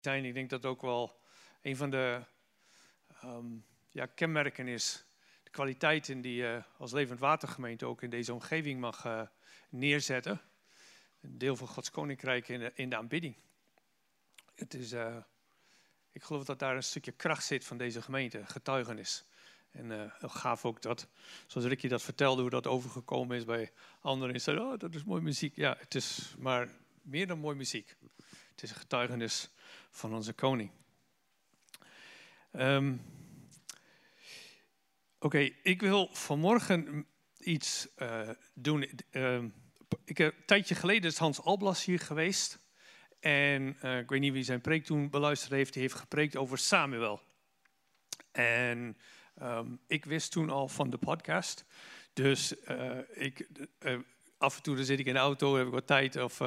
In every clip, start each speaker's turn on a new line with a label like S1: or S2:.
S1: zijn. Ik denk dat ook wel een van de ehm, ja, kenmerken is. De kwaliteiten die je als Levend Watergemeente ook in deze omgeving mag uh, neerzetten. Een deel van Gods Koninkrijk in de, in de aanbidding. Het is, uh, ik geloof dat daar een stukje kracht zit van deze gemeente, getuigenis. En uh, gaaf ook dat, zoals Ricky dat vertelde, hoe dat overgekomen is bij anderen. En zei, oh, dat is mooi muziek. Ja, het is maar meer dan mooi muziek. Het is een getuigenis van onze koning. Um, Oké, ik wil vanmorgen iets uh, doen. Uh, ik een tijdje geleden is Hans Alblas hier geweest. En uh, ik weet niet wie zijn preek toen beluisterd heeft. Die heeft gepreekt over Samuel. En um, ik wist toen al van de podcast. Dus uh, ik, af en toe dan zit ik in de auto, heb ik wat tijd. Of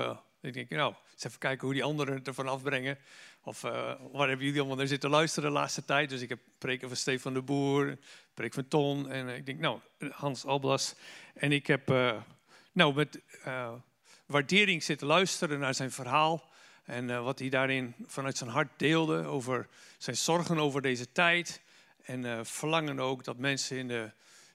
S1: ik denk, nou, eens even kijken hoe die anderen het ervan afbrengen. Of uh, waar hebben jullie allemaal naar zitten luisteren de laatste tijd? Dus ik heb preken van Stefan de Boer, preek van Ton. En ik denk, nou, Hans Alblas. En ik heb uh, nou, met waardering zitten luisteren naar zijn verhaal. En wat hij daarin vanuit zijn hart deelde over zijn zorgen over deze tijd. En verlangen ook dat mensen in de,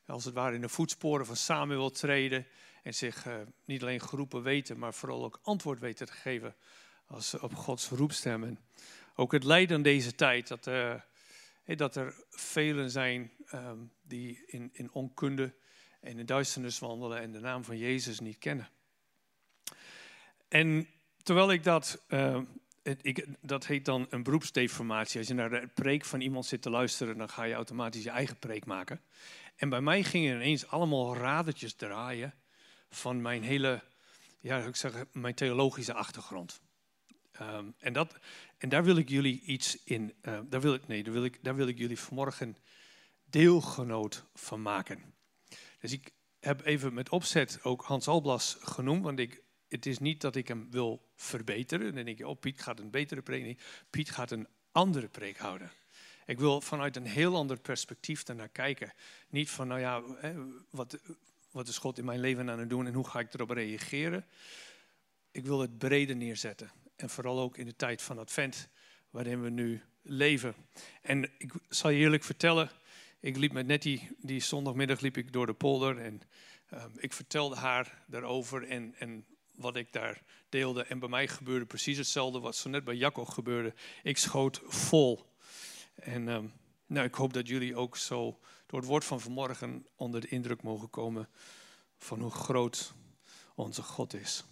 S1: als het ware in de voetsporen van Samuel treden. En zich niet alleen geroepen weten, maar vooral ook antwoord weten te geven als op Gods roepstemmen. Ook het lijden aan deze tijd, dat, uh, dat er velen zijn um, die in, in onkunde en in duisternis wandelen en de naam van Jezus niet kennen. En terwijl ik dat, het, dat heet dan een beroepsdeformatie. Als je naar de preek van iemand zit te luisteren, dan ga je automatisch je eigen preek maken. En bij mij gingen ineens allemaal radertjes draaien van mijn hele, ja, ik zeg, mijn theologische achtergrond. Um, en, dat, en daar wil ik jullie iets in, uh, daar wil ik, nee, daar wil ik, daar wil ik jullie vanmorgen deelgenoot van maken. Dus ik heb even met opzet ook Hans Alblas genoemd, want ik, het is niet dat ik hem wil verbeteren. Dan denk je, oh Piet gaat een betere preek. Nee, Piet gaat een andere preek houden. Ik wil vanuit een heel ander perspectief naar kijken. Niet van, nou ja, wat, wat is God in mijn leven aan het doen en hoe ga ik erop reageren? Ik wil het breder neerzetten. En vooral ook in de tijd van Advent, waarin we nu leven. En ik zal je eerlijk vertellen, ik liep met Nettie, die zondagmiddag liep ik door de polder. En uh, ik vertelde haar daarover en, en wat ik daar deelde. En bij mij gebeurde precies hetzelfde wat zo net bij Jacco gebeurde. Ik schoot vol. En um, nou, ik hoop dat jullie ook zo door het woord van vanmorgen onder de indruk mogen komen van hoe groot onze God is.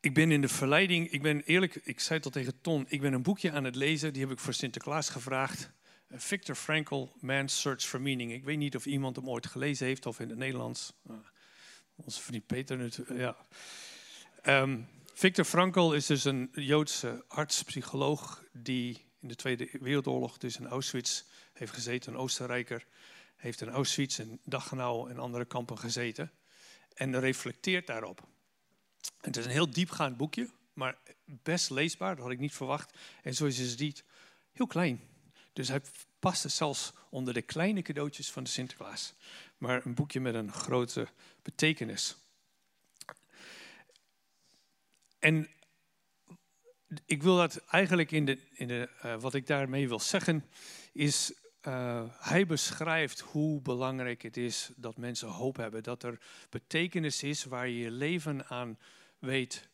S1: ik ben in de verleiding, ik ben eerlijk, ik zei het al tegen Ton, ik ben een boekje aan het lezen, die heb ik voor Sinterklaas gevraagd. Victor Frankl, Man's Search for Meaning. Ik weet niet of iemand hem ooit gelezen heeft of in het Nederlands. Onze vriend Peter natuurlijk, ja. Um, Victor Frankl is dus een Joodse arts-psycholoog die in de Tweede Wereldoorlog dus in Auschwitz heeft gezeten, een Oostenrijker. Heeft in Auschwitz en Dachau en andere kampen gezeten en reflecteert daarop. Het is een heel diepgaand boekje, maar best leesbaar, dat had ik niet verwacht. En zoals je ziet, heel klein. Dus hij paste zelfs onder de kleine cadeautjes van de Sinterklaas. Maar een boekje met een grote betekenis. En ik wil dat eigenlijk in de, in de uh, wat ik daarmee wil zeggen, is uh, hij beschrijft hoe belangrijk het is dat mensen hoop hebben. Dat er betekenis is waar je je leven aan weet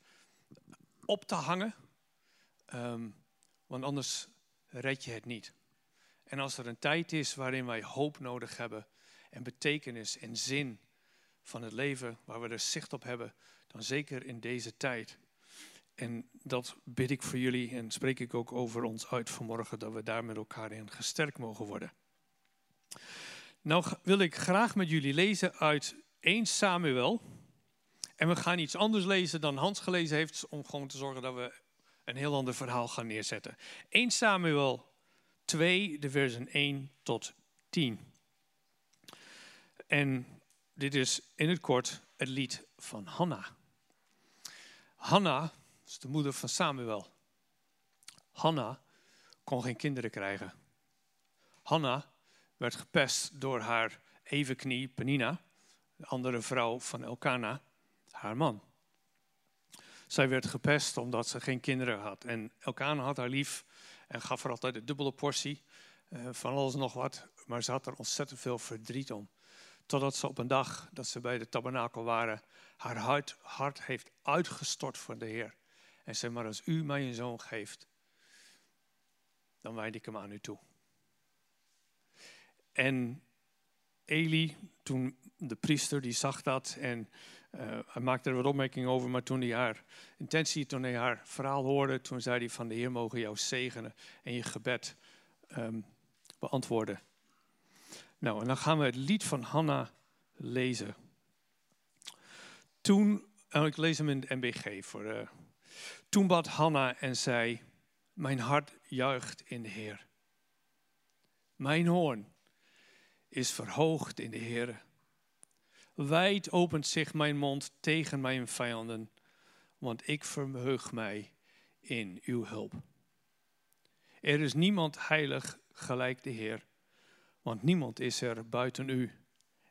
S1: op te hangen. Um, want anders red je het niet. En als er een tijd is waarin wij hoop nodig hebben en betekenis en zin van het leven, waar we er zicht op hebben, dan zeker in deze tijd. En dat bid ik voor jullie en spreek ik ook over ons uit vanmorgen, dat we daar met elkaar in gesterkt mogen worden. Nou wil ik graag met jullie lezen uit 1 Samuel. En we gaan iets anders lezen dan Hans gelezen heeft, om gewoon te zorgen dat we een heel ander verhaal gaan neerzetten. 1 Samuel 2, de versen 1 tot 10. En dit is in het kort het lied van Hanna. Hanna is de moeder van Samuel. Hanna kon geen kinderen krijgen. Hanna werd gepest door haar evenknie Penina, de andere vrouw van Elkana, haar man. Zij werd gepest omdat ze geen kinderen had. En Elkana had haar lief en gaf haar altijd een dubbele portie uh, van alles nog wat. Maar ze had er ontzettend veel verdriet om. Totdat ze op een dag dat ze bij de tabernakel waren, haar hart, hart heeft uitgestort voor de Heer. En zei, maar als u mij een zoon geeft, dan wijd ik hem aan u toe. En Eli, toen de priester, die zag dat en uh, hij maakte er wat opmerkingen over, maar toen hij haar intentie, toen hij haar verhaal hoorde, toen zei hij van de Heer mogen jou zegenen en je gebed um, beantwoorden. Nou, en dan gaan we het lied van Hanna lezen. Toen, en ik lees hem in de MBG voor. Uh, toen bad Hanna en zei: Mijn hart juicht in de Heer. Mijn hoorn is verhoogd in de Heer. Wijd opent zich mijn mond tegen mijn vijanden, want ik verheug mij in uw hulp. Er is niemand heilig gelijk de Heer, want niemand is er buiten u.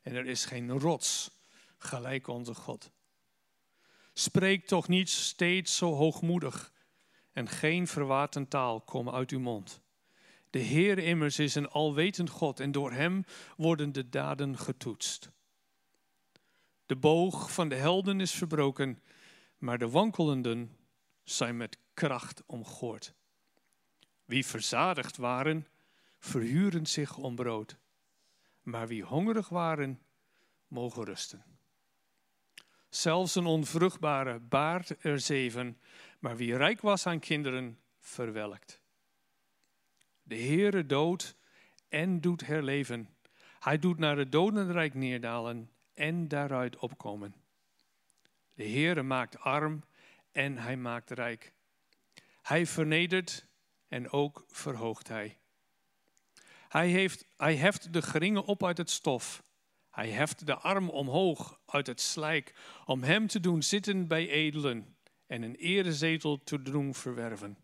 S1: En er is geen rots gelijk onze God. Spreek toch niet steeds zo hoogmoedig en geen verwaten taal komen uit uw mond. De Heer immers is een alwetend God en door Hem worden de daden getoetst. De boog van de helden is verbroken, maar de wankelenden zijn met kracht omgoord. Wie verzadigd waren, verhuren zich om brood. Maar wie hongerig waren, mogen rusten. Zelfs een onvruchtbare baart er zeven, maar wie rijk was aan kinderen, verwelkt. De Heere doodt en doet herleven. Hij doet naar het dodenrijk neerdalen en daaruit opkomen. De Heere maakt arm en hij maakt rijk. Hij vernedert en ook verhoogt hij. Hij, heeft, hij heft de geringe op uit het stof. Hij heft de arm omhoog uit het slijk om hem te doen zitten bij edelen en een erezetel te doen verwerven.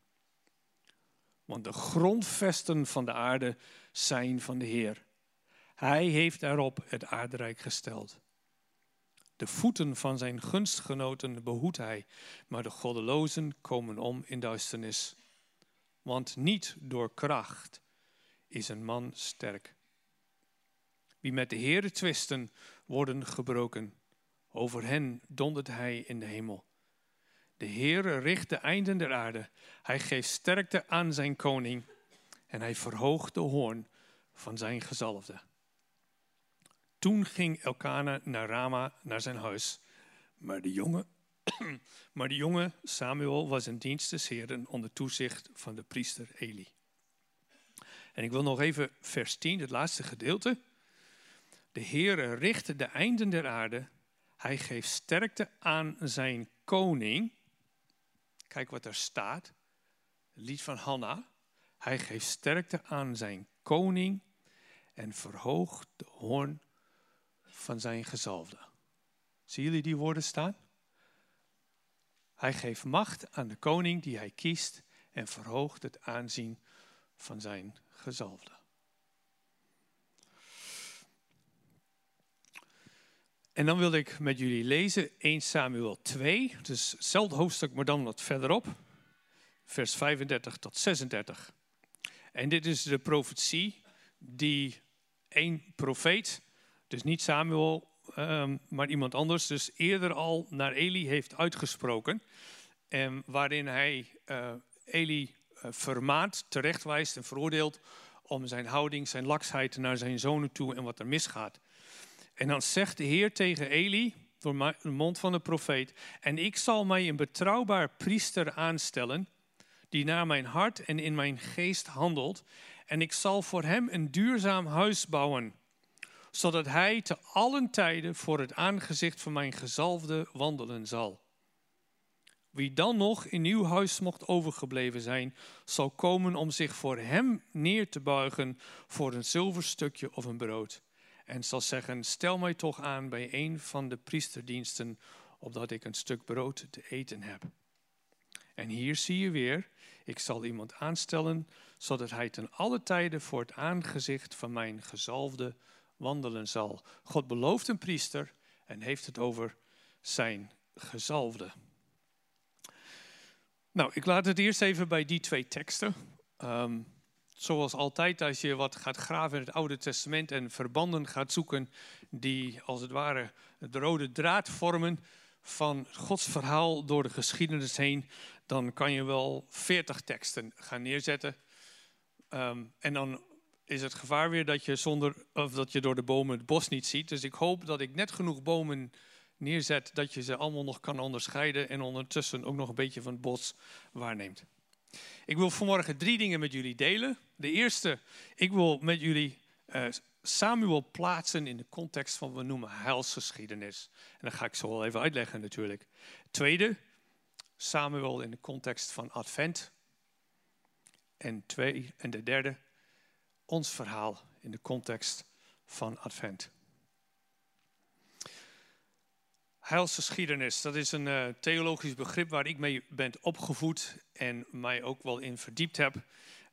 S1: Want de grondvesten van de aarde zijn van de Heer. Hij heeft daarop het aardrijk gesteld. De voeten van zijn gunstgenoten behoedt hij, maar de goddelozen komen om in duisternis. Want niet door kracht is een man sterk. Wie met de Heere twisten, worden gebroken. Over hen dondert hij in de hemel. De Heere richt de einden der aarde. Hij geeft sterkte aan zijn koning. En hij verhoogt de hoorn van zijn gezalfde. Toen ging Elkana naar Rama, naar zijn huis. Maar de jonge, maar de jonge Samuel was in dienst des Heeren onder toezicht van de priester Eli. En ik wil nog even vers 10, het laatste gedeelte. De Heere richt de einden der aarde. Hij geeft sterkte aan zijn koning. Kijk wat er staat. Lied van Hanna. Hij geeft sterkte aan zijn koning en verhoogt de hoorn van zijn gezalfde. Zien jullie die woorden staan? Hij geeft macht aan de koning die hij kiest en verhoogt het aanzien van zijn gezalfde. En dan wil ik met jullie lezen 1 Samuel 2, dus hetzelfde hoofdstuk, maar dan wat verderop, vers 35 tot 36. En dit is de profetie die één profeet, dus niet Samuel, um, maar iemand anders, dus eerder al naar Eli heeft uitgesproken. En waarin hij uh, Eli uh, terechtwijst en veroordeelt om zijn houding, zijn laksheid naar zijn zonen toe en wat er misgaat. En dan zegt de Heer tegen Eli, door de mond van de profeet, en ik zal mij een betrouwbaar priester aanstellen, die naar mijn hart en in mijn geest handelt, en ik zal voor hem een duurzaam huis bouwen, zodat hij te allen tijden voor het aangezicht van mijn gezalfde wandelen zal. Wie dan nog in uw huis mocht overgebleven zijn, zal komen om zich voor hem neer te buigen voor een zilverstukje of een brood. En zal zeggen, stel mij toch aan bij een van de priesterdiensten, opdat ik een stuk brood te eten heb. En hier zie je weer, ik zal iemand aanstellen, zodat hij ten alle tijden voor het aangezicht van mijn gezalfde wandelen zal. God belooft een priester en heeft het over zijn gezalfde. Nou, ik laat het eerst even bij die twee teksten. Ehm, zoals altijd, als je wat gaat graven in het Oude Testament en verbanden gaat zoeken die als het ware de rode draad vormen van Gods verhaal door de geschiedenis heen, dan kan je wel veertig teksten gaan neerzetten. Ehm, en dan is het gevaar weer dat je, zonder, of dat je door de bomen het bos niet ziet. Dus ik hoop dat ik net genoeg bomen neerzet dat je ze allemaal nog kan onderscheiden en ondertussen ook nog een beetje van het bos waarneemt. Ik wil vanmorgen drie dingen met jullie delen. De eerste, ik wil met jullie uh, Samuel plaatsen in de context van wat we noemen heilsgeschiedenis. En dat ga ik zo wel even uitleggen natuurlijk. Tweede, Samuel in de context van Advent. En, twee, en de derde, ons verhaal in de context van Advent. Heilsgeschiedenis, dat is een uh, theologisch begrip waar ik mee ben opgevoed en mij ook wel in verdiept heb.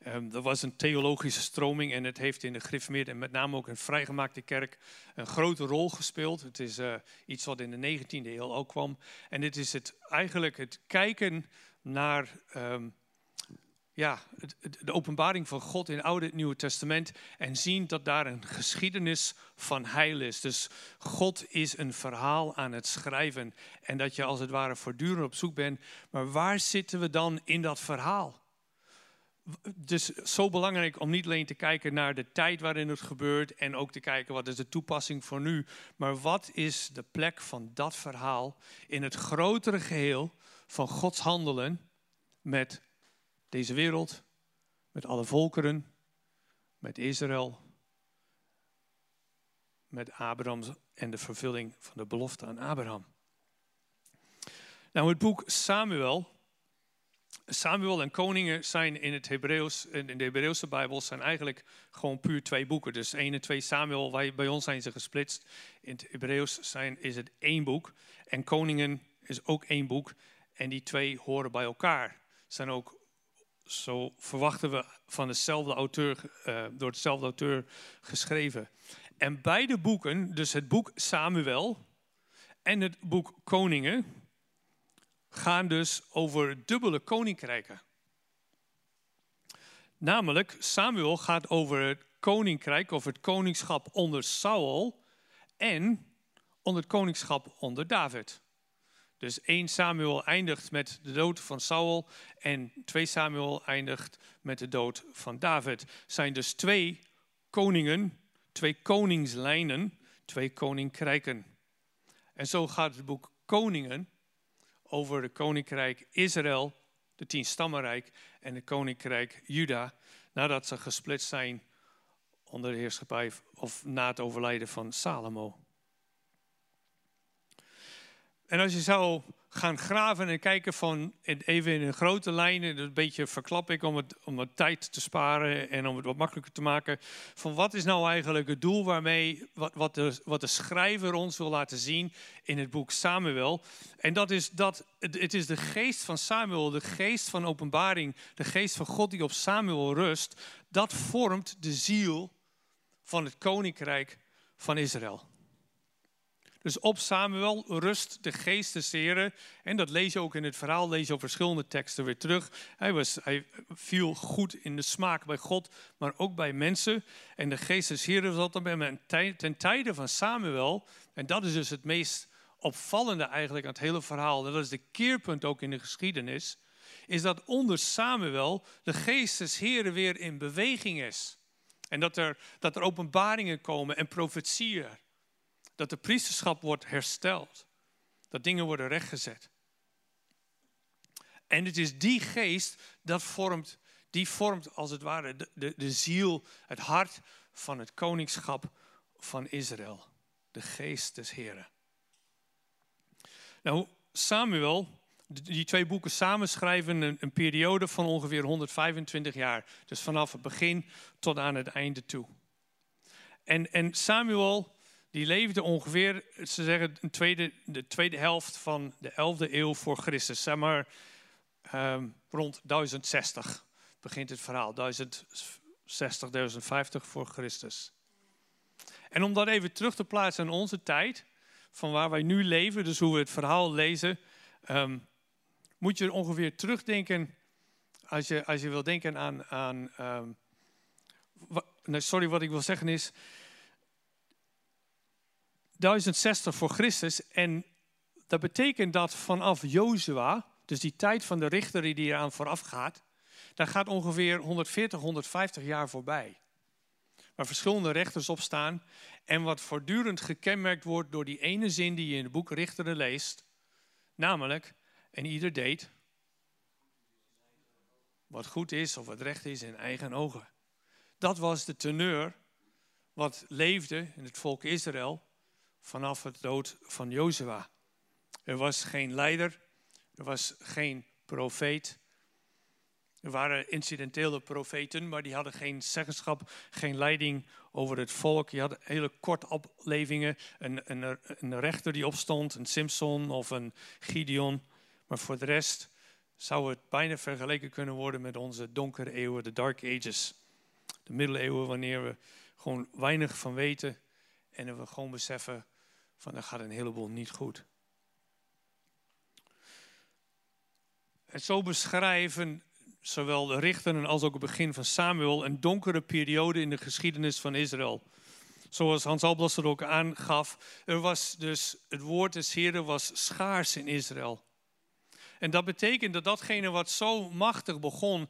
S1: Um, er was een theologische stroming en het heeft in de gereformeerde en met name ook in vrijgemaakte kerk een grote rol gespeeld. Het is uh, iets wat in de 19e eeuw ook kwam. En dit is het, eigenlijk het kijken naar um, ja, de openbaring van God in het Oude en Nieuwe Testament en zien dat daar een geschiedenis van heil is. Dus God is een verhaal aan het schrijven en dat je als het ware voortdurend op zoek bent. Maar waar zitten we dan in dat verhaal? Dus zo belangrijk om niet alleen te kijken naar de tijd waarin het gebeurt en ook te kijken wat is de toepassing voor nu, maar wat is de plek van dat verhaal in het grotere geheel van Gods handelen met deze wereld, met alle volkeren, met Israël, met Abraham en de vervulling van de belofte aan Abraham. Nou, het boek Samuel. Samuel en Koningen zijn in het Hebreeuws, in de Hebreeuwse Bijbel, zijn eigenlijk gewoon puur twee boeken. Dus 1 en 2 Samuel, bij ons zijn ze gesplitst. In het Hebreeuws zijn, is het één boek. En Koningen is ook één boek. En die twee horen bij elkaar. Zijn ook zo verwachten we van dezelfde auteur, uh, door hetzelfde auteur geschreven. En beide boeken, dus het boek Samuel en het boek Koningen, gaan dus over dubbele koninkrijken. Namelijk, Samuel gaat over het koninkrijk of het koningschap onder Saul en onder het koningschap onder David. Dus 1 Samuel eindigt met de dood van Saul en 2 Samuel eindigt met de dood van David. Zijn dus twee koningen, twee koningslijnen, twee koninkrijken. En zo gaat het boek Koningen over het koninkrijk Israël, de tien stammenrijk en het koninkrijk Juda, nadat ze gesplitst zijn onder de heerschappij of na het overlijden van Salomo. En als je zou gaan graven en kijken van even in grote lijnen, een beetje verklap ik om het, om het tijd te sparen en om het wat makkelijker te maken, van wat is nou eigenlijk het doel waarmee, wat, wat, de, wat de schrijver ons wil laten zien in het boek Samuel. En dat is dat het is de geest van Samuel, de geest van openbaring, de geest van God die op Samuel rust, dat vormt de ziel van het koninkrijk van Israël. Dus op Samuel rust de geest. En dat lees je ook in het verhaal, lees je op verschillende teksten weer terug. Hij, was, hij viel goed in de smaak bij God, maar ook bij mensen. En de geest des Heren zat dan bij hem ten tijde van Samuel. En dat is dus het meest opvallende eigenlijk aan het hele verhaal. Dat is de keerpunt ook in de geschiedenis. Is dat onder Samuel de geest des Heren weer in beweging is. En dat er, dat er openbaringen komen en profetieën dat de priesterschap wordt hersteld. Dat dingen worden rechtgezet. En het is die geest dat vormt, die vormt als het ware de, de, de ziel, het hart van het koningschap van Israël. De geest des Heren. Nou, Samuel, die twee boeken samenschrijven een, een periode van ongeveer 125 jaar. Dus vanaf het begin tot aan het einde toe. En, en Samuel die leefde ongeveer, ze zeggen, een tweede, de tweede helft van de 11e eeuw voor Christus. Zeg maar um, rond 1060 begint het verhaal. 1060, 1050 voor Christus. En om dat even terug te plaatsen in onze tijd, van waar wij nu leven, dus hoe we het verhaal lezen. Um, moet je ongeveer terugdenken, als je, als je wil denken aan, aan ehm, sorry, wat ik wil zeggen is, 1060 voor Christus. En dat betekent dat vanaf Jozua, dus die tijd van de richter die eraan vooraf gaat, daar gaat ongeveer 140, 150 jaar voorbij. Waar verschillende rechters op staan en wat voortdurend gekenmerkt wordt door die ene zin die je in het boek Richteren leest. Namelijk, en ieder deed wat goed is of wat recht is in eigen ogen. Dat was de teneur wat leefde in het volk Israël vanaf het dood van Jozua. Er was geen leider, er was geen profeet. Er waren incidentele profeten, maar die hadden geen zeggenschap, geen leiding over het volk. Die hadden hele korte oplevingen. Een, een, een rechter die opstond, een Simpson of een Gideon. Maar voor de rest zou het bijna vergeleken kunnen worden met onze donkere eeuwen, de Dark Ages. De middeleeuwen, wanneer we gewoon weinig van weten en we gewoon beseffen van er gaat een heleboel niet goed. En zo beschrijven zowel de richteren als ook het begin van Samuel een donkere periode in de geschiedenis van Israël. Zoals Hans Alblas er ook aangaf, er was dus, het woord des Heren was schaars in Israël. En dat betekent dat datgene wat zo machtig begon,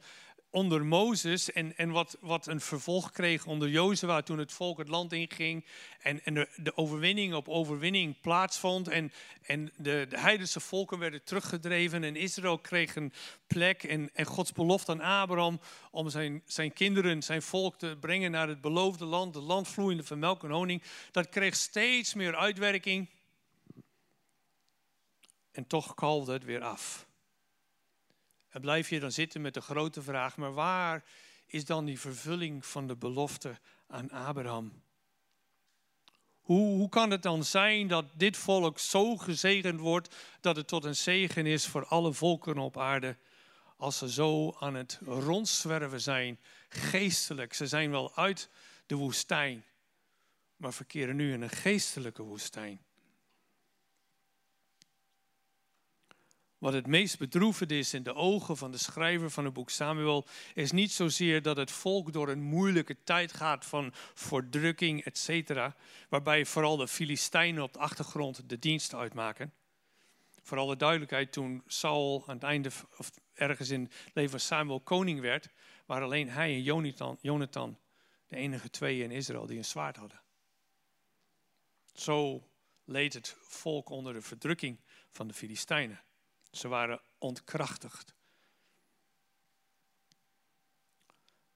S1: onder Mozes en, en wat, wat een vervolg kreeg onder Jozua toen het volk het land inging en, en de, de overwinning op overwinning plaatsvond en, en de, de heidense volken werden teruggedreven en Israël kreeg een plek en, en Gods belofte aan Abraham om zijn, zijn kinderen, zijn volk te brengen naar het beloofde land, het land vloeiende van melk en honing, dat kreeg steeds meer uitwerking en toch kalde het weer af. En blijf je dan zitten met de grote vraag, maar waar is dan die vervulling van de belofte aan Abraham? Hoe, hoe kan het dan zijn dat dit volk zo gezegend wordt dat het tot een zegen is voor alle volken op aarde, als ze zo aan het rondzwerven zijn, geestelijk? Ze zijn wel uit de woestijn, maar verkeren nu in een geestelijke woestijn. Wat het meest bedroevend is in de ogen van de schrijver van het boek Samuel, is niet zozeer dat het volk door een moeilijke tijd gaat van verdrukking, etc., waarbij vooral de Filistijnen op de achtergrond de dienst uitmaken. Voor alle duidelijkheid, toen Saul aan het einde, of ergens in het leven van Samuel koning werd, waren alleen hij en Jonathan, Jonathan de enige twee in Israël die een zwaard hadden. Zo leed het volk onder de verdrukking van de Filistijnen. Ze waren ontkrachtigd.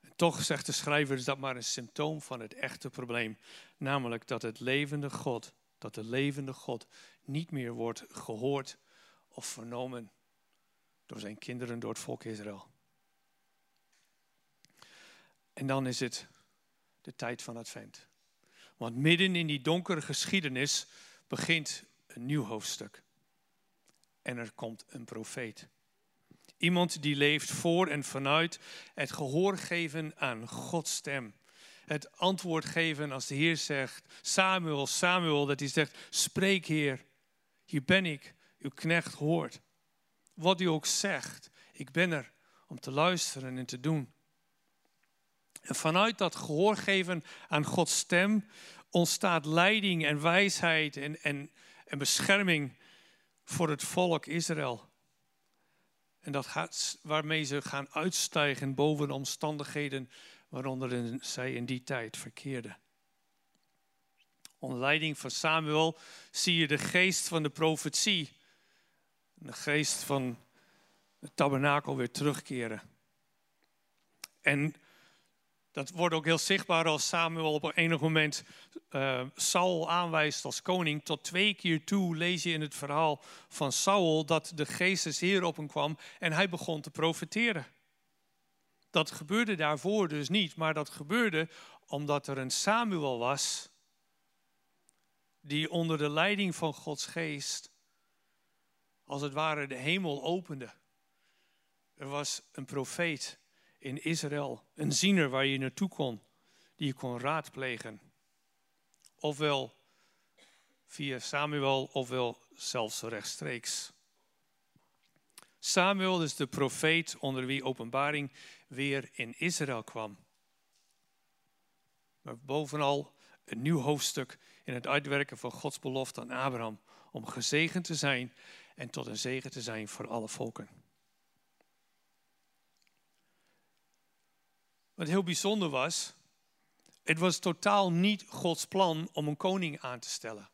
S1: En toch zegt de schrijver is dat maar een symptoom van het echte probleem. Namelijk dat het levende God, dat de levende God niet meer wordt gehoord of vernomen door zijn kinderen, door het volk Israël. En dan is het de tijd van Advent. Want midden in die donkere geschiedenis begint een nieuw hoofdstuk en er komt een profeet. Iemand die leeft voor en vanuit het gehoor geven aan Gods stem. Het antwoord geven als de Heer zegt, Samuel, Samuel, dat hij zegt, spreek Heer, hier ben ik, uw knecht hoort. Wat u ook zegt, ik ben er om te luisteren en te doen. En vanuit dat gehoor geven aan Gods stem ontstaat leiding en wijsheid en, en, en bescherming voor het volk Israël. En dat gaat, waarmee ze gaan uitstijgen boven de omstandigheden waaronder zij in die tijd verkeerden. Onder leiding van Samuel zie je de geest van de profetie, de geest van het tabernakel weer terugkeren. En dat wordt ook heel zichtbaar als Samuel op een enig moment uh, Saul aanwijst als koning. Tot twee keer toe lees je in het verhaal van Saul dat de geest des Heer op hem kwam en hij begon te profeteren. Dat gebeurde daarvoor dus niet, maar dat gebeurde omdat er een Samuel was die onder de leiding van Gods geest als het ware de hemel opende. Er was een profeet in Israël. Een ziener waar je naartoe kon, die je kon raadplegen. Ofwel via Samuel, ofwel zelfs rechtstreeks. Samuel is de profeet onder wie openbaring weer in Israël kwam. Maar bovenal een nieuw hoofdstuk in het uitwerken van Gods belofte aan Abraham om gezegend te zijn en tot een zegen te zijn voor alle volken. Wat heel bijzonder was, het was totaal niet Gods plan om een koning aan te stellen.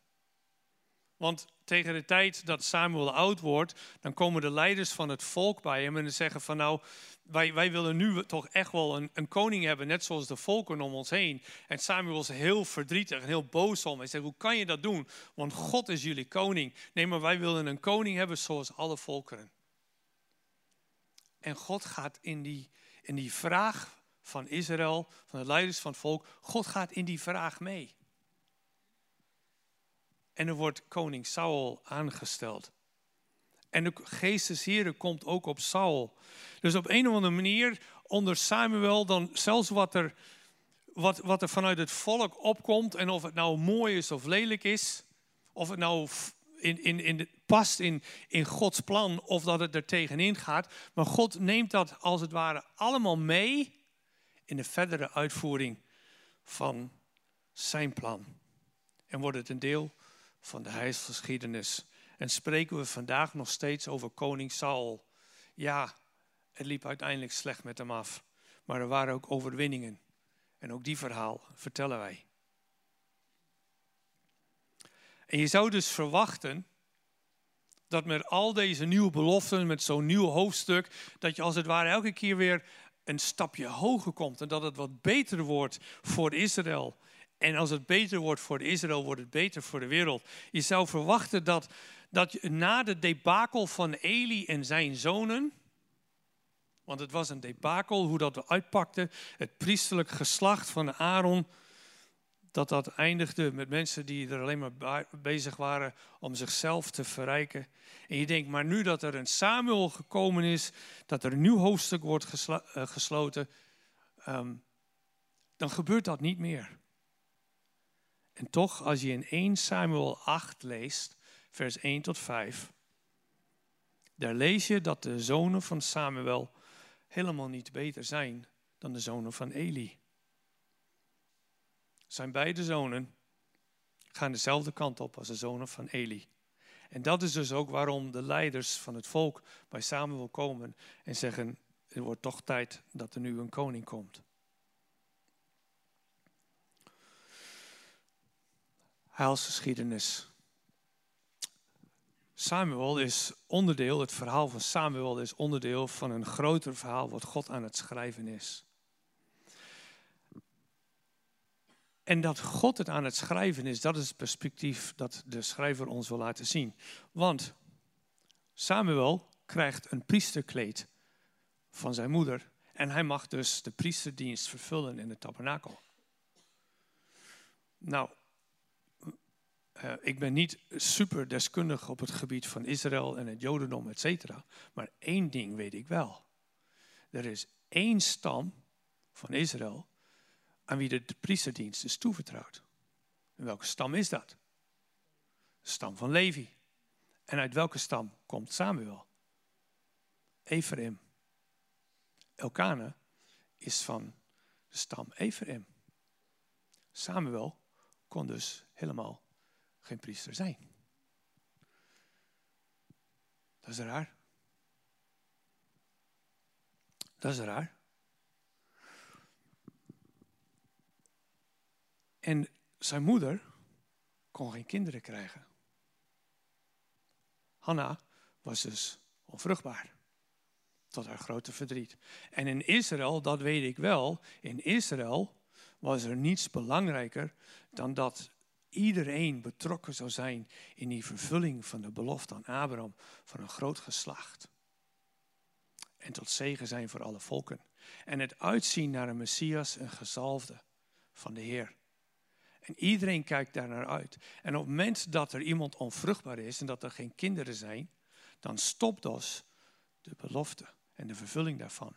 S1: Want tegen de tijd dat Samuel oud wordt, dan komen de leiders van het volk bij hem en zeggen van nou, wij, wij willen nu toch echt wel een, een koning hebben, net zoals de volken om ons heen. En Samuel is heel verdrietig en heel boos om. Hij zegt, hoe kan je dat doen? Want God is jullie koning. Nee, maar wij willen een koning hebben zoals alle volkeren. En God gaat in die, in die vraag van Israël, van de leiders van het volk, God gaat in die vraag mee. En er wordt koning Saul aangesteld. En de geest komt ook op Saul. Dus op een of andere manier onder Samuel dan zelfs wat er, wat, wat er vanuit het volk opkomt. En of het nou mooi is of lelijk is. Of het nou in, in, in past in, in Gods plan of dat het er tegenin gaat. Maar God neemt dat als het ware allemaal mee in de verdere uitvoering van zijn plan. En wordt het een deel van de heilsgeschiedenis. En spreken we vandaag nog steeds over koning Saul. Ja, het liep uiteindelijk slecht met hem af. Maar er waren ook overwinningen. En ook die verhaal vertellen wij. En je zou dus verwachten dat met al deze nieuwe beloften, met zo'n nieuw hoofdstuk, dat je als het ware elke keer weer een stapje hoger komt en dat het wat beter wordt voor Israël. En als het beter wordt voor Israël, wordt het beter voor de wereld. Je zou verwachten dat, dat na de debakel van Eli en zijn zonen, want het was een debakel hoe dat uitpakte, het priesterlijk geslacht van Aaron, dat dat eindigde met mensen die er alleen maar bezig waren om zichzelf te verrijken. En je denkt, maar nu dat er een Samuel gekomen is, dat er een nieuw hoofdstuk wordt eh, gesloten, ehm, dan gebeurt dat niet meer. En toch, als je in 1 Samuel 8 leest, vers 1 tot 5, daar lees je dat de zonen van Samuel helemaal niet beter zijn dan de zonen van Eli. Zijn beide zonen gaan dezelfde kant op als de zonen van Eli. En dat is dus ook waarom de leiders van het volk bij Samuel komen en zeggen: Het wordt toch tijd dat er nu een koning komt. Heilsgeschiedenis. Samuel is onderdeel, het verhaal van Samuel is onderdeel van een groter verhaal wat God aan het schrijven is. En dat God het aan het schrijven is, dat is het perspectief dat de schrijver ons wil laten zien. Want Samuel krijgt een priesterkleed van zijn moeder en hij mag dus de priesterdienst vervullen in de tabernakel. Nou, uh, ik ben niet super deskundig op het gebied van Israël en het Jodendom, et cetera. Maar één ding weet ik wel. Er is één stam van Israël aan wie de, priesterdienst is toevertrouwd. En welke stam is dat? De stam van Levi. En uit welke stam komt Samuel? Ephraim. Elkane is van de stam Ephraim. Samuel kon dus helemaal geen priester zijn. Dat is raar. Dat is raar. En zijn moeder kon geen kinderen krijgen. Hanna was dus onvruchtbaar. Tot haar grote verdriet. En in Israël, dat weet ik wel, in Israël was er niets belangrijker dan dat iedereen betrokken zou zijn in die vervulling van de belofte aan Abraham van een groot geslacht. En tot zegen zijn voor alle volken. En het uitzien naar een Messias, een gezalfde van de Heer. En iedereen kijkt daar naar uit. En op het moment dat er iemand onvruchtbaar is en dat er geen kinderen zijn, dan stopt dus de belofte en de vervulling daarvan.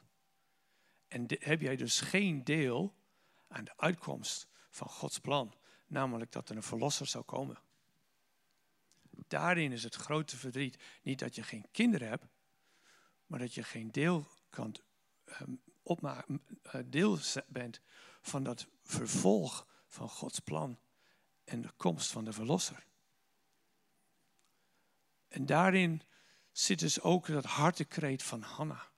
S1: En heb jij dus geen deel aan de uitkomst van Gods plan, namelijk dat er een verlosser zou komen. Daarin is het grote verdriet niet dat je geen kinderen hebt, maar dat je geen deel kan um, opmaken, uh, deel bent van dat vervolg van Gods plan en de komst van de Verlosser. En daarin zit dus ook dat hartekreet van Hanna.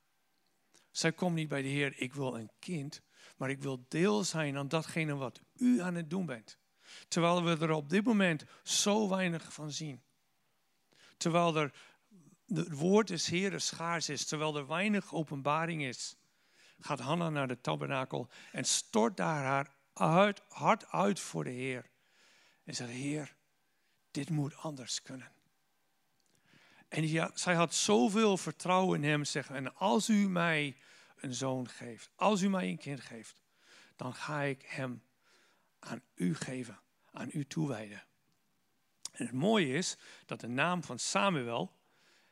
S1: Zij komt niet bij de Heer, ik wil een kind, maar ik wil deel zijn aan datgene wat u aan het doen bent. Terwijl we er op dit moment zo weinig van zien. Terwijl er het woord des Heeren schaars is, terwijl er weinig openbaring is, gaat Hanna naar de tabernakel en stort daar haar uit, hart uit voor de Heer. En zegt, Heer, dit moet anders kunnen. En zij had zoveel vertrouwen in hem, zeggen, en als u mij een zoon geeft, als u mij een kind geeft, dan ga ik hem aan u geven, aan u toewijden. En het mooie is dat de naam van Samuel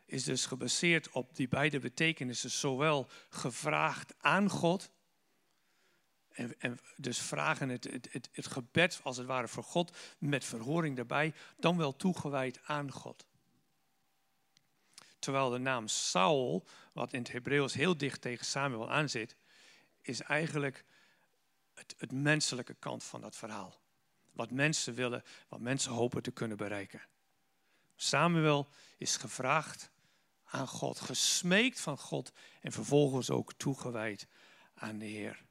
S1: is dus gebaseerd op die beide betekenissen, zowel gevraagd aan God, en, dus vragen het, het, het, het gebed als het ware voor God, met verhoring daarbij, dan wel toegewijd aan God. Terwijl de naam Saul, wat in het Hebreeuws heel dicht tegen Samuel aanzit, is eigenlijk het, het menselijke kant van dat verhaal. Wat mensen willen, wat mensen hopen te kunnen bereiken. Samuel is gevraagd aan God, gesmeekt van God en vervolgens ook toegewijd aan de Heer.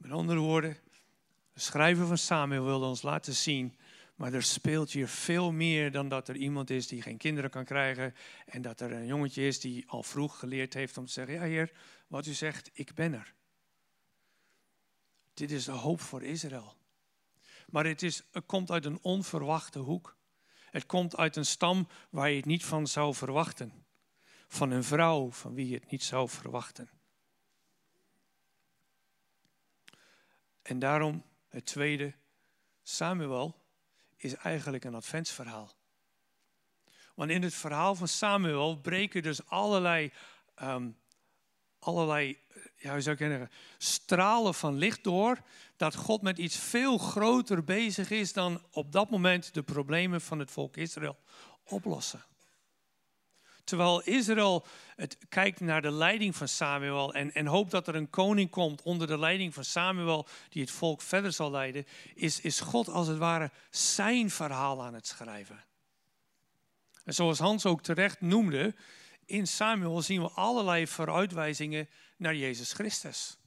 S1: Met andere woorden, de schrijver van Samuel wilde ons laten zien maar er speelt hier veel meer dan dat er iemand is die geen kinderen kan krijgen. En dat er een jongetje is die al vroeg geleerd heeft om te zeggen: Ja, Heer, wat u zegt, ik ben er. Dit is de hoop voor Israël. Maar het, is, het komt uit een onverwachte hoek. Het komt uit een stam waar je het niet van zou verwachten. Van een vrouw van wie je het niet zou verwachten. En daarom het tweede, Samuel is eigenlijk een adventsverhaal. Want in het verhaal van Samuel breken dus allerlei, um, allerlei ja, hoe zou ik stralen van licht door. Dat God met iets veel groter bezig is dan op dat moment de problemen van het volk Israël oplossen. Terwijl Israël het kijkt naar de leiding van Samuel en, en hoopt dat er een koning komt onder de leiding van Samuel die het volk verder zal leiden, is, is God als het ware zijn verhaal aan het schrijven. En zoals Hans ook terecht noemde, in Samuel zien we allerlei vooruitwijzingen naar Jezus Christus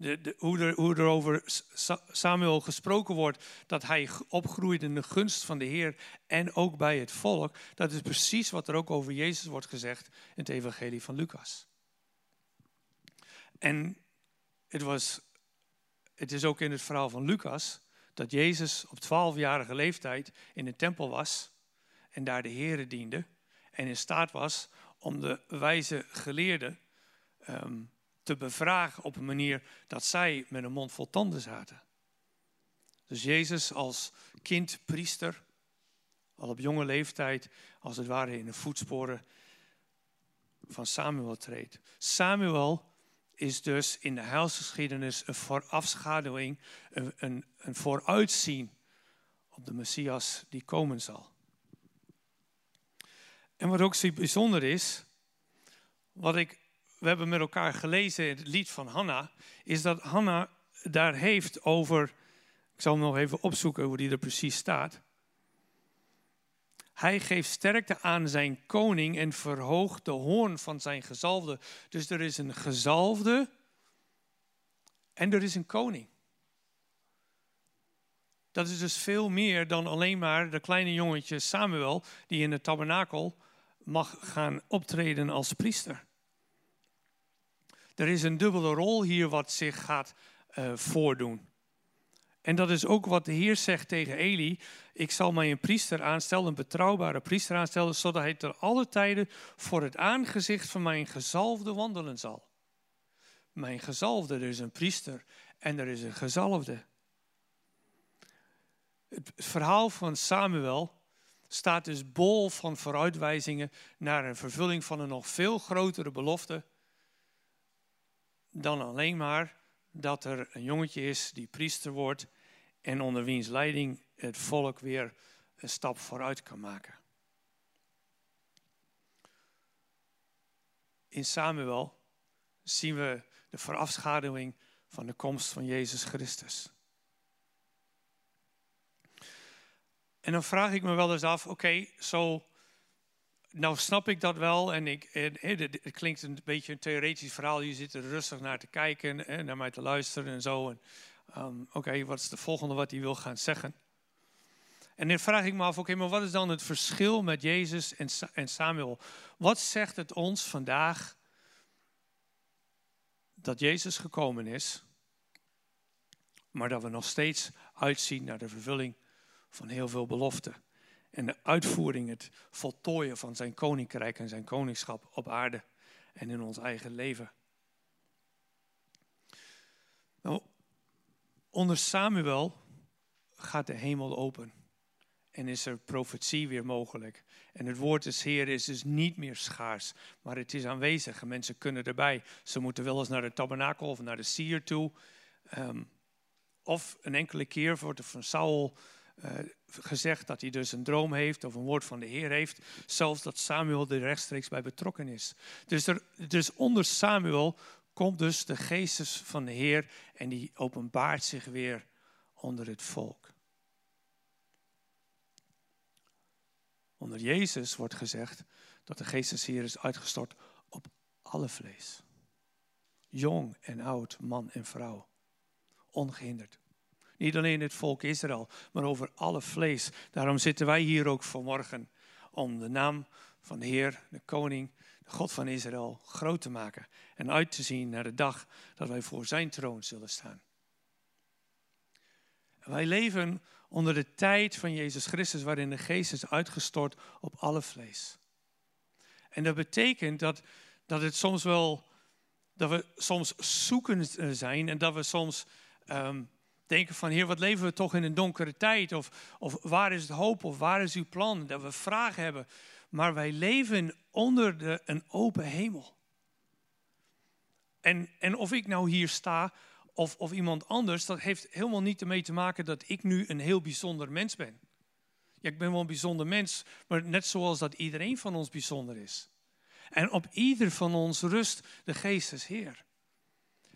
S1: de, hoe, er, er over Samuel gesproken wordt, dat hij opgroeide in de gunst van de Heer en ook bij het volk, dat is precies wat er ook over Jezus wordt gezegd in het evangelie van Lucas. En het, was, het is ook in het verhaal van Lucas dat Jezus op 12-jarige leeftijd in de tempel was en daar de Heer diende en in staat was om de wijze geleerden um, te bevragen op een manier dat zij met een mond vol tanden zaten. Dus Jezus als kind, priester, al op jonge leeftijd, als het ware in de voetsporen van Samuel treedt. Samuel is dus in de heilsgeschiedenis een voorafschaduwing, een, een, een vooruitzien op de Messias die komen zal. En wat ook zo bijzonder is, wat ik we hebben met elkaar gelezen het lied van Hanna, is dat Hanna daar heeft over, ik zal hem nog even opzoeken hoe die er precies staat. Hij geeft sterkte aan zijn koning en verhoogt de hoorn van zijn gezalfde. Dus er is een gezalfde en er is een koning. Dat is dus veel meer dan alleen maar de kleine jongetje Samuel die in de tabernakel mag gaan optreden als priester. Er is een dubbele rol hier wat zich gaat uh, voordoen. En dat is ook wat de Heer zegt tegen Eli. Ik zal mij een priester aanstellen, een betrouwbare priester aanstellen, zodat hij ter alle tijden voor het aangezicht van mijn gezalfde wandelen zal. Mijn gezalfde, er is een priester en er is een gezalfde. Het verhaal van Samuel staat dus bol van vooruitwijzingen naar een vervulling van een nog veel grotere belofte dan alleen maar dat er een jongetje is die priester wordt en onder wiens leiding het volk weer een stap vooruit kan maken. In Samuel zien we de voorafschaduwing van de komst van Jezus Christus. En dan vraag ik me wel eens af, oké, zo nou snap ik dat wel en ik, het klinkt een beetje een theoretisch verhaal, je zit er rustig naar te kijken en naar mij te luisteren en zo. En, um, oké, wat is de volgende wat hij wil gaan zeggen? En dan vraag ik me af, oké, maar wat is dan het verschil met Jezus en Samuel? Wat zegt het ons vandaag dat Jezus gekomen is, maar dat we nog steeds uitzien naar de vervulling van heel veel beloften. En de uitvoering, het voltooien van zijn koninkrijk en zijn koningschap op aarde en in ons eigen leven. Nou, onder Samuel gaat de hemel open en is er profetie weer mogelijk. En het woord des Heer is dus niet meer schaars, maar het is aanwezig. En mensen kunnen erbij. Ze moeten wel eens naar de tabernakel of naar de sier toe. Um, of een enkele keer wordt er van Saul uh, gezegd dat hij dus een droom heeft of een woord van de Heer heeft. Zelfs dat Samuel er rechtstreeks bij betrokken is. Dus, er, dus onder Samuel komt dus de geestes van de Heer en die openbaart zich weer onder het volk. Onder Jezus wordt gezegd dat de geest des Heer is uitgestort op alle vlees. Jong en oud, man en vrouw. Ongehinderd. Niet alleen het volk Israël, maar over alle vlees. Daarom zitten wij hier ook vanmorgen om de naam van de Heer, de Koning, de God van Israël groot te maken. En uit te zien naar de dag dat wij voor zijn troon zullen staan. wij leven onder de tijd van Jezus Christus, waarin de geest is uitgestort op alle vlees. En dat betekent dat, dat het soms wel, dat we soms zoekend zijn en dat we soms um, denken van, Heer, wat leven we toch in een donkere tijd? Of, of waar is het hoop? Of waar is uw plan? Dat we vragen hebben. Maar wij leven onder de, een open hemel. En, en of ik nou hier sta of, of iemand anders, dat heeft helemaal niet ermee te maken dat ik nu een heel bijzonder mens ben. Ja, ik ben wel een bijzonder mens, maar net zoals dat iedereen van ons bijzonder is. En op ieder van ons rust de Geest Heer.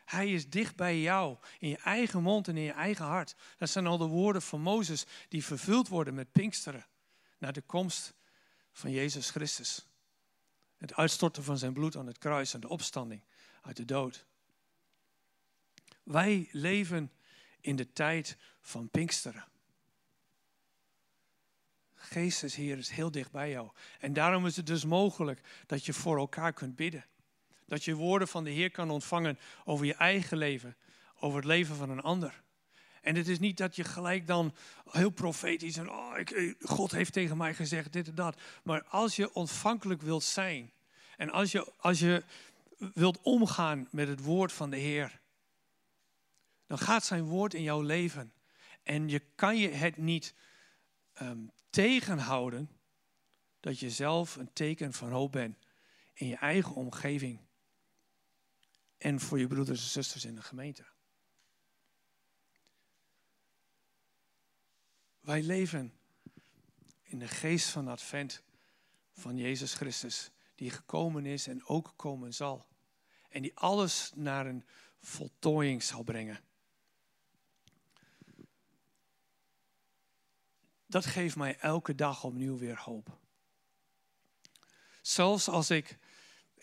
S1: Hij is dicht bij jou, in je eigen mond en in je eigen hart. Dat zijn al de woorden van Mozes die vervuld worden met Pinksteren. Naar de komst van Jezus Christus. Het uitstorten van zijn bloed aan het kruis en de opstanding uit de dood. Wij leven in de tijd van Pinksteren. Geestes Heer is heel dicht bij jou. En daarom is het dus mogelijk dat je voor elkaar kunt bidden. Dat je woorden van de Heer kan ontvangen over je eigen leven, over het leven van een ander. En het is niet dat je gelijk dan heel profetisch en oh, ik, eh, God heeft tegen mij gezegd dit en dat. Maar als je ontvankelijk wilt zijn en als je, als je wilt omgaan met het woord van de Heer, dan gaat zijn woord in jouw leven. En je kan je het niet um, tegenhouden dat je zelf een teken van hoop bent in je eigen omgeving en voor je broeders en zusters in de gemeente. Wij leven in de geest van advent van Jezus Christus, die gekomen is en ook komen zal. En die alles naar een voltooiing zal brengen. dat geeft mij elke dag opnieuw weer hoop. Zelfs als ik,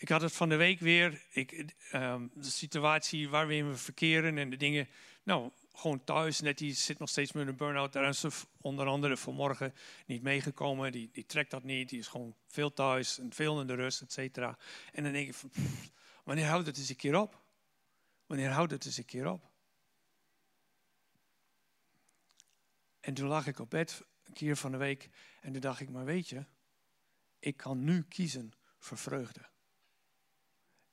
S1: ik had het van de week weer, ik, um, de situatie waar we verkeren en de dingen, nou, gewoon thuis. Net die zit nog steeds met een burn-out. Daar is onder andere vanmorgen niet meegekomen. Die, die trekt dat niet. Die is gewoon veel thuis en veel in de rust, et cetera. En dan denk ik wanneer houdt het eens een keer op? Wanneer houdt het eens een keer op? En toen lag ik op bed een keer van de week. En toen dacht ik, maar weet je, ik kan nu kiezen voor vreugde.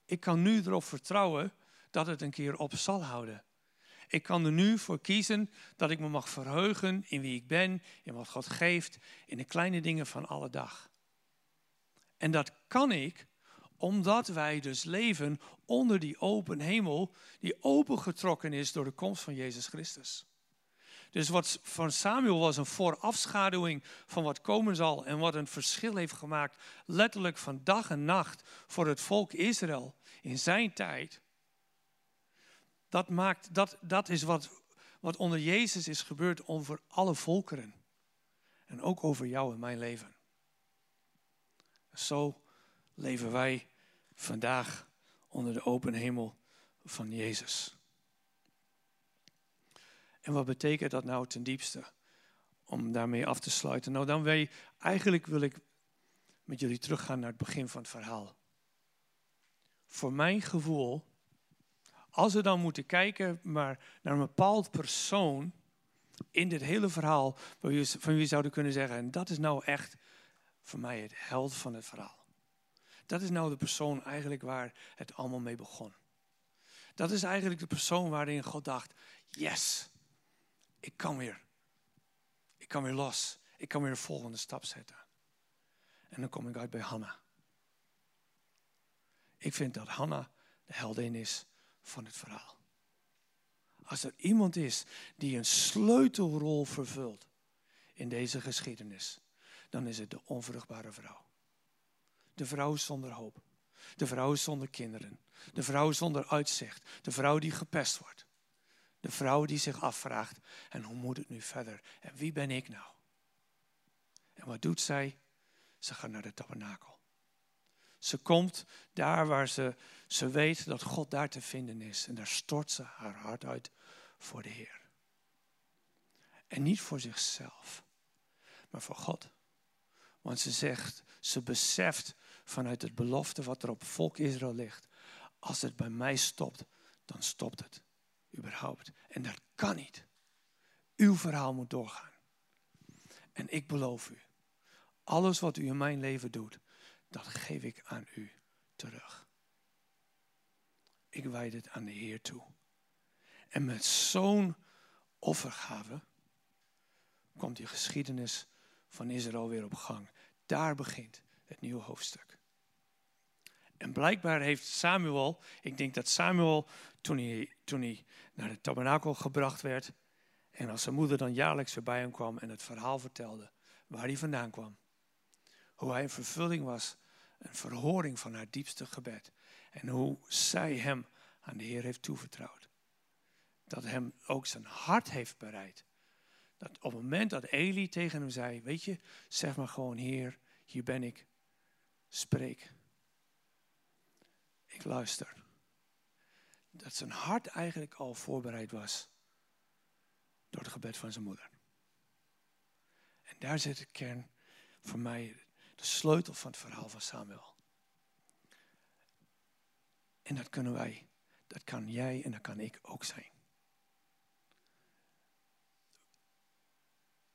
S1: Ik kan nu erop vertrouwen dat het een keer op zal houden. Ik kan er nu voor kiezen dat ik me mag verheugen in wie ik ben, in wat God geeft, in de kleine dingen van alle dag. En dat kan ik omdat wij dus leven onder die open hemel, die opengetrokken is door de komst van Jezus Christus. Dus wat van Samuel was een voorafschaduwing van wat komen zal en wat een verschil heeft gemaakt, letterlijk van dag en nacht voor het volk Israël in zijn tijd. Dat, maakt, dat, dat is wat, wat onder Jezus is gebeurd over alle volkeren. En ook over jou en mijn leven. Zo leven wij vandaag onder de open hemel van Jezus. En wat betekent dat nou ten diepste? Om daarmee af te sluiten. Nou, dan wil eigenlijk wil ik met jullie teruggaan naar het begin van het verhaal. Voor mijn gevoel, als we dan moeten kijken maar naar een bepaald persoon in dit hele verhaal, van wie zouden kunnen zeggen, en dat is nou echt voor mij het held van het verhaal. Dat is nou de persoon eigenlijk waar het allemaal mee begon. Dat is eigenlijk de persoon waarin God dacht, yes, ik kan weer. Ik kan weer los. Ik kan weer de volgende stap zetten. En dan kom ik uit bij Hanna. Ik vind dat Hanna de heldin is van het verhaal. Als er iemand is die een sleutelrol vervult in deze geschiedenis, dan is het de onvruchtbare vrouw. De vrouw zonder hoop. De vrouw zonder kinderen. De vrouw zonder uitzicht. De vrouw die gepest wordt. De vrouw die zich afvraagt, en hoe moet het nu verder? En wie ben ik nou? En wat doet zij? Ze gaat naar de tabernakel. Ze komt daar waar ze, ze weet dat God daar te vinden is. En daar stort ze haar hart uit voor de Heer. En niet voor zichzelf, maar voor God. Want ze zegt, ze beseft vanuit het belofte wat er op volk Israël ligt. Als het bij mij stopt, dan stopt het überhaupt. En dat kan niet. Uw verhaal moet doorgaan. En ik beloof u, alles wat u in mijn leven doet, dat geef ik aan u terug. Ik wijd het aan de Heer toe. En met zo'n offergave komt die geschiedenis van Israël weer op gang. Daar begint het nieuwe hoofdstuk. En blijkbaar heeft Samuel, ik denk dat Samuel toen hij, toen hij naar de tabernakel gebracht werd en als zijn moeder dan jaarlijks weer bij hem kwam en het verhaal vertelde waar hij vandaan kwam. Hoe hij een vervulling was, een verhoring van haar diepste gebed. En hoe zij hem aan de Heer heeft toevertrouwd. Dat hem ook zijn hart heeft bereid. Dat op het moment dat Eli tegen hem zei, weet je, zeg maar gewoon Heer, hier ben ik, spreek. Ik luister. Dat zijn hart eigenlijk al voorbereid was door het gebed van zijn moeder. En daar zit de kern voor mij, de sleutel van het verhaal van Samuel. En dat kunnen wij, dat kan jij en dat kan ik ook zijn.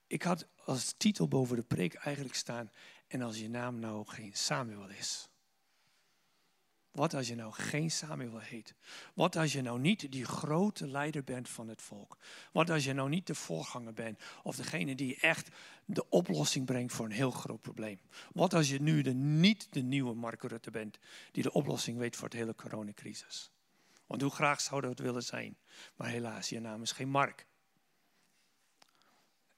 S1: Ik had als titel boven de preek eigenlijk staan, en als je naam nou geen Samuel is. Wat als je nou geen Samuel heet? Wat als je nou niet die grote leider bent van het volk? Wat als je nou niet de voorganger bent of degene die echt de oplossing brengt voor een heel groot probleem? Wat als je nu de, niet de nieuwe Mark Rutte bent die de oplossing weet voor het hele coronacrisis? Want hoe graag zouden we het willen zijn? Maar helaas, je naam is geen Mark.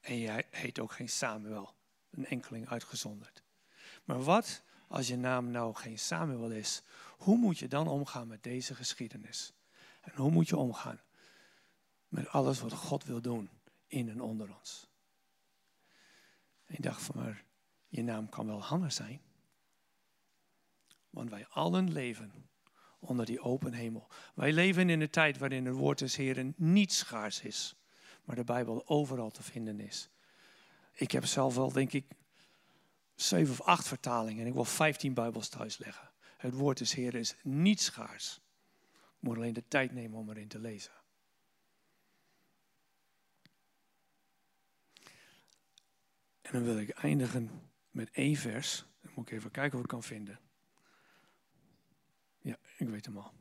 S1: En jij heet ook geen Samuel, een enkeling uitgezonderd. Maar wat als je naam nou geen Samuel is, hoe moet je dan omgaan met deze geschiedenis? En hoe moet je omgaan met alles wat God wil doen in en onder ons? En ik dacht van maar, je naam kan wel Hanna zijn. Want wij allen leven onder die open hemel. Wij leven in een tijd waarin het woord des Heren niet schaars is, maar de Bijbel overal te vinden is. Ik heb zelf wel, denk ik, zeven of acht vertalingen en ik wil vijftien Bijbels thuis leggen. Het woord des Heer is niet schaars. Ik moet alleen de tijd nemen om erin te lezen. En dan wil ik eindigen met één vers. Dan moet ik even kijken of ik kan vinden. Ja, ik weet hem al.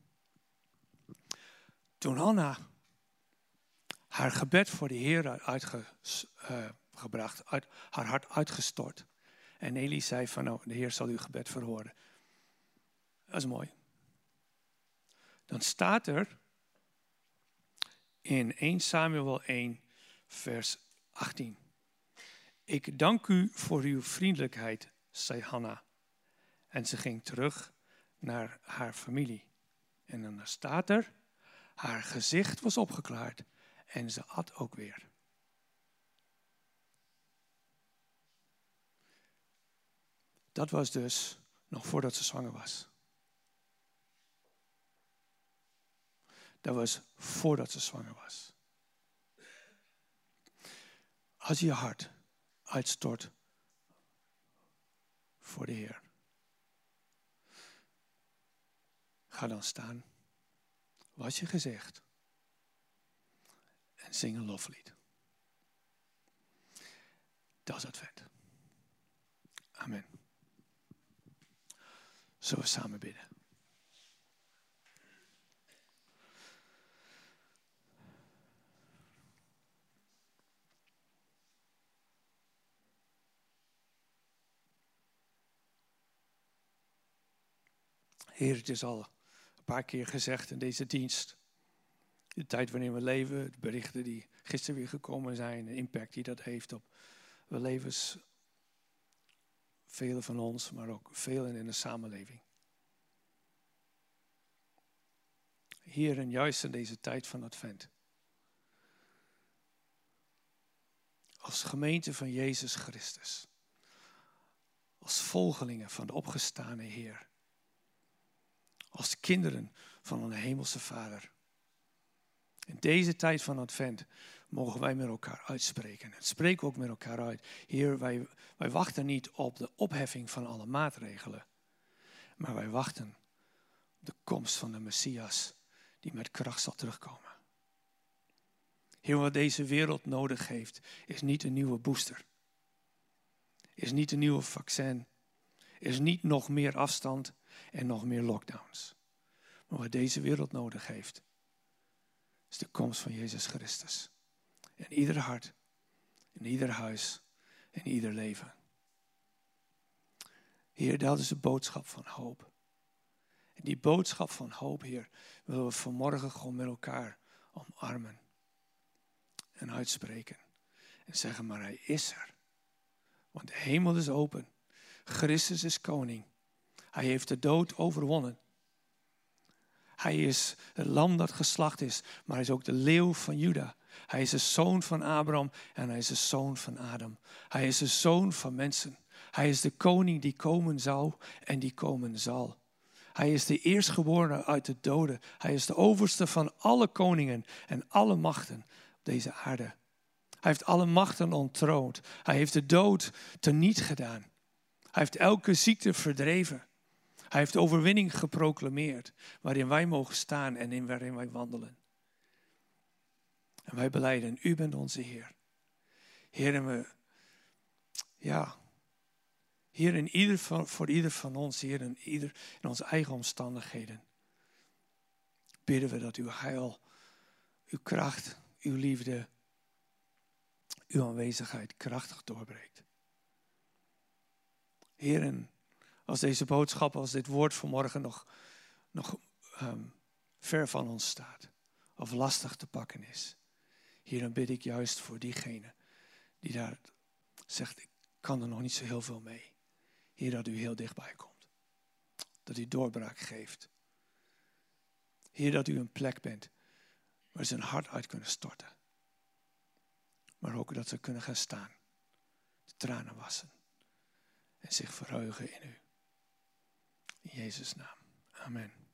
S1: Toen Hanna haar gebed voor de Heer uitgebracht, uh, uit, haar hart uitgestort. En Eli zei van, nou, de Heer zal uw gebed verhoren. Dat is mooi. Dan staat er in 1 Samuel 1, vers 18. Ik dank u voor uw vriendelijkheid, zei Hanna. En ze ging terug naar haar familie. En dan staat er, haar gezicht was opgeklaard en ze at ook weer. Dat was dus nog voordat ze zwanger was. Dat was voordat ze zwanger was. Als je je hart uitstort voor de Heer. Ga dan staan. Was je gezegd. En zing een loflied. Dat is advent. Amen. Zullen we samen bidden? Heer, het is al een paar keer gezegd in deze dienst. De tijd waarin we leven, de berichten die gisteren weer gekomen zijn, de impact die dat heeft op de levens. Velen van ons, maar ook velen in de samenleving. Hier en juist in deze tijd van Advent. Als gemeente van Jezus Christus. Als volgelingen van de opgestane Heer als kinderen van een hemelse Vader. In deze tijd van Advent mogen wij met elkaar uitspreken. Het spreken ook met elkaar uit. Heer, wij, wij wachten niet op de opheffing van alle maatregelen, maar wij wachten op de komst van de Messias die met kracht zal terugkomen. Heer, wat deze wereld nodig heeft, is niet een nieuwe booster. Is niet een nieuwe vaccin. Is niet nog meer afstand en nog meer lockdowns. Maar wat deze wereld nodig heeft, is de komst van Jezus Christus. In ieder hart, in ieder huis, in ieder leven. Heer, dat is de boodschap van hoop. En die boodschap van hoop, Heer, willen we vanmorgen gewoon met elkaar omarmen. En uitspreken. En zeggen, maar Hij is er. Want de hemel is open. Christus is koning. Hij heeft de dood overwonnen. Hij is het lam dat geslacht is, maar hij is ook de leeuw van Juda. Hij is de zoon van Abraham en hij is de zoon van Adam. Hij is de zoon van mensen. Hij is de koning die komen zou en die komen zal. Hij is de eerstgeborene uit de doden. Hij is de overste van alle koningen en alle machten op deze aarde. Hij heeft alle machten ontroond. Hij heeft de dood teniet gedaan. Hij heeft elke ziekte verdreven. Hij heeft overwinning geproclameerd, waarin wij mogen staan en in waarin wij wandelen. En wij beleiden, u bent onze Heer. Heer, en we, ja, Heer, in ieder voor ieder van ons, Heer, in, ieder, in onze eigen omstandigheden, bidden we dat uw heil, uw kracht, uw liefde, uw aanwezigheid krachtig doorbreekt. Heer, als deze boodschap, als dit woord vanmorgen nog, nog ehm, ver van ons staat. Of lastig te pakken is. Hier dan bid ik juist voor diegene die daar zegt, ik kan er nog niet zo heel veel mee. Hier dat u heel dichtbij komt. Dat u doorbraak geeft. Heer, dat u een plek bent waar ze een hart uit kunnen storten. Maar ook dat ze kunnen gaan staan. De tranen wassen. En zich verheugen in u. In Jezus' naam. Amen.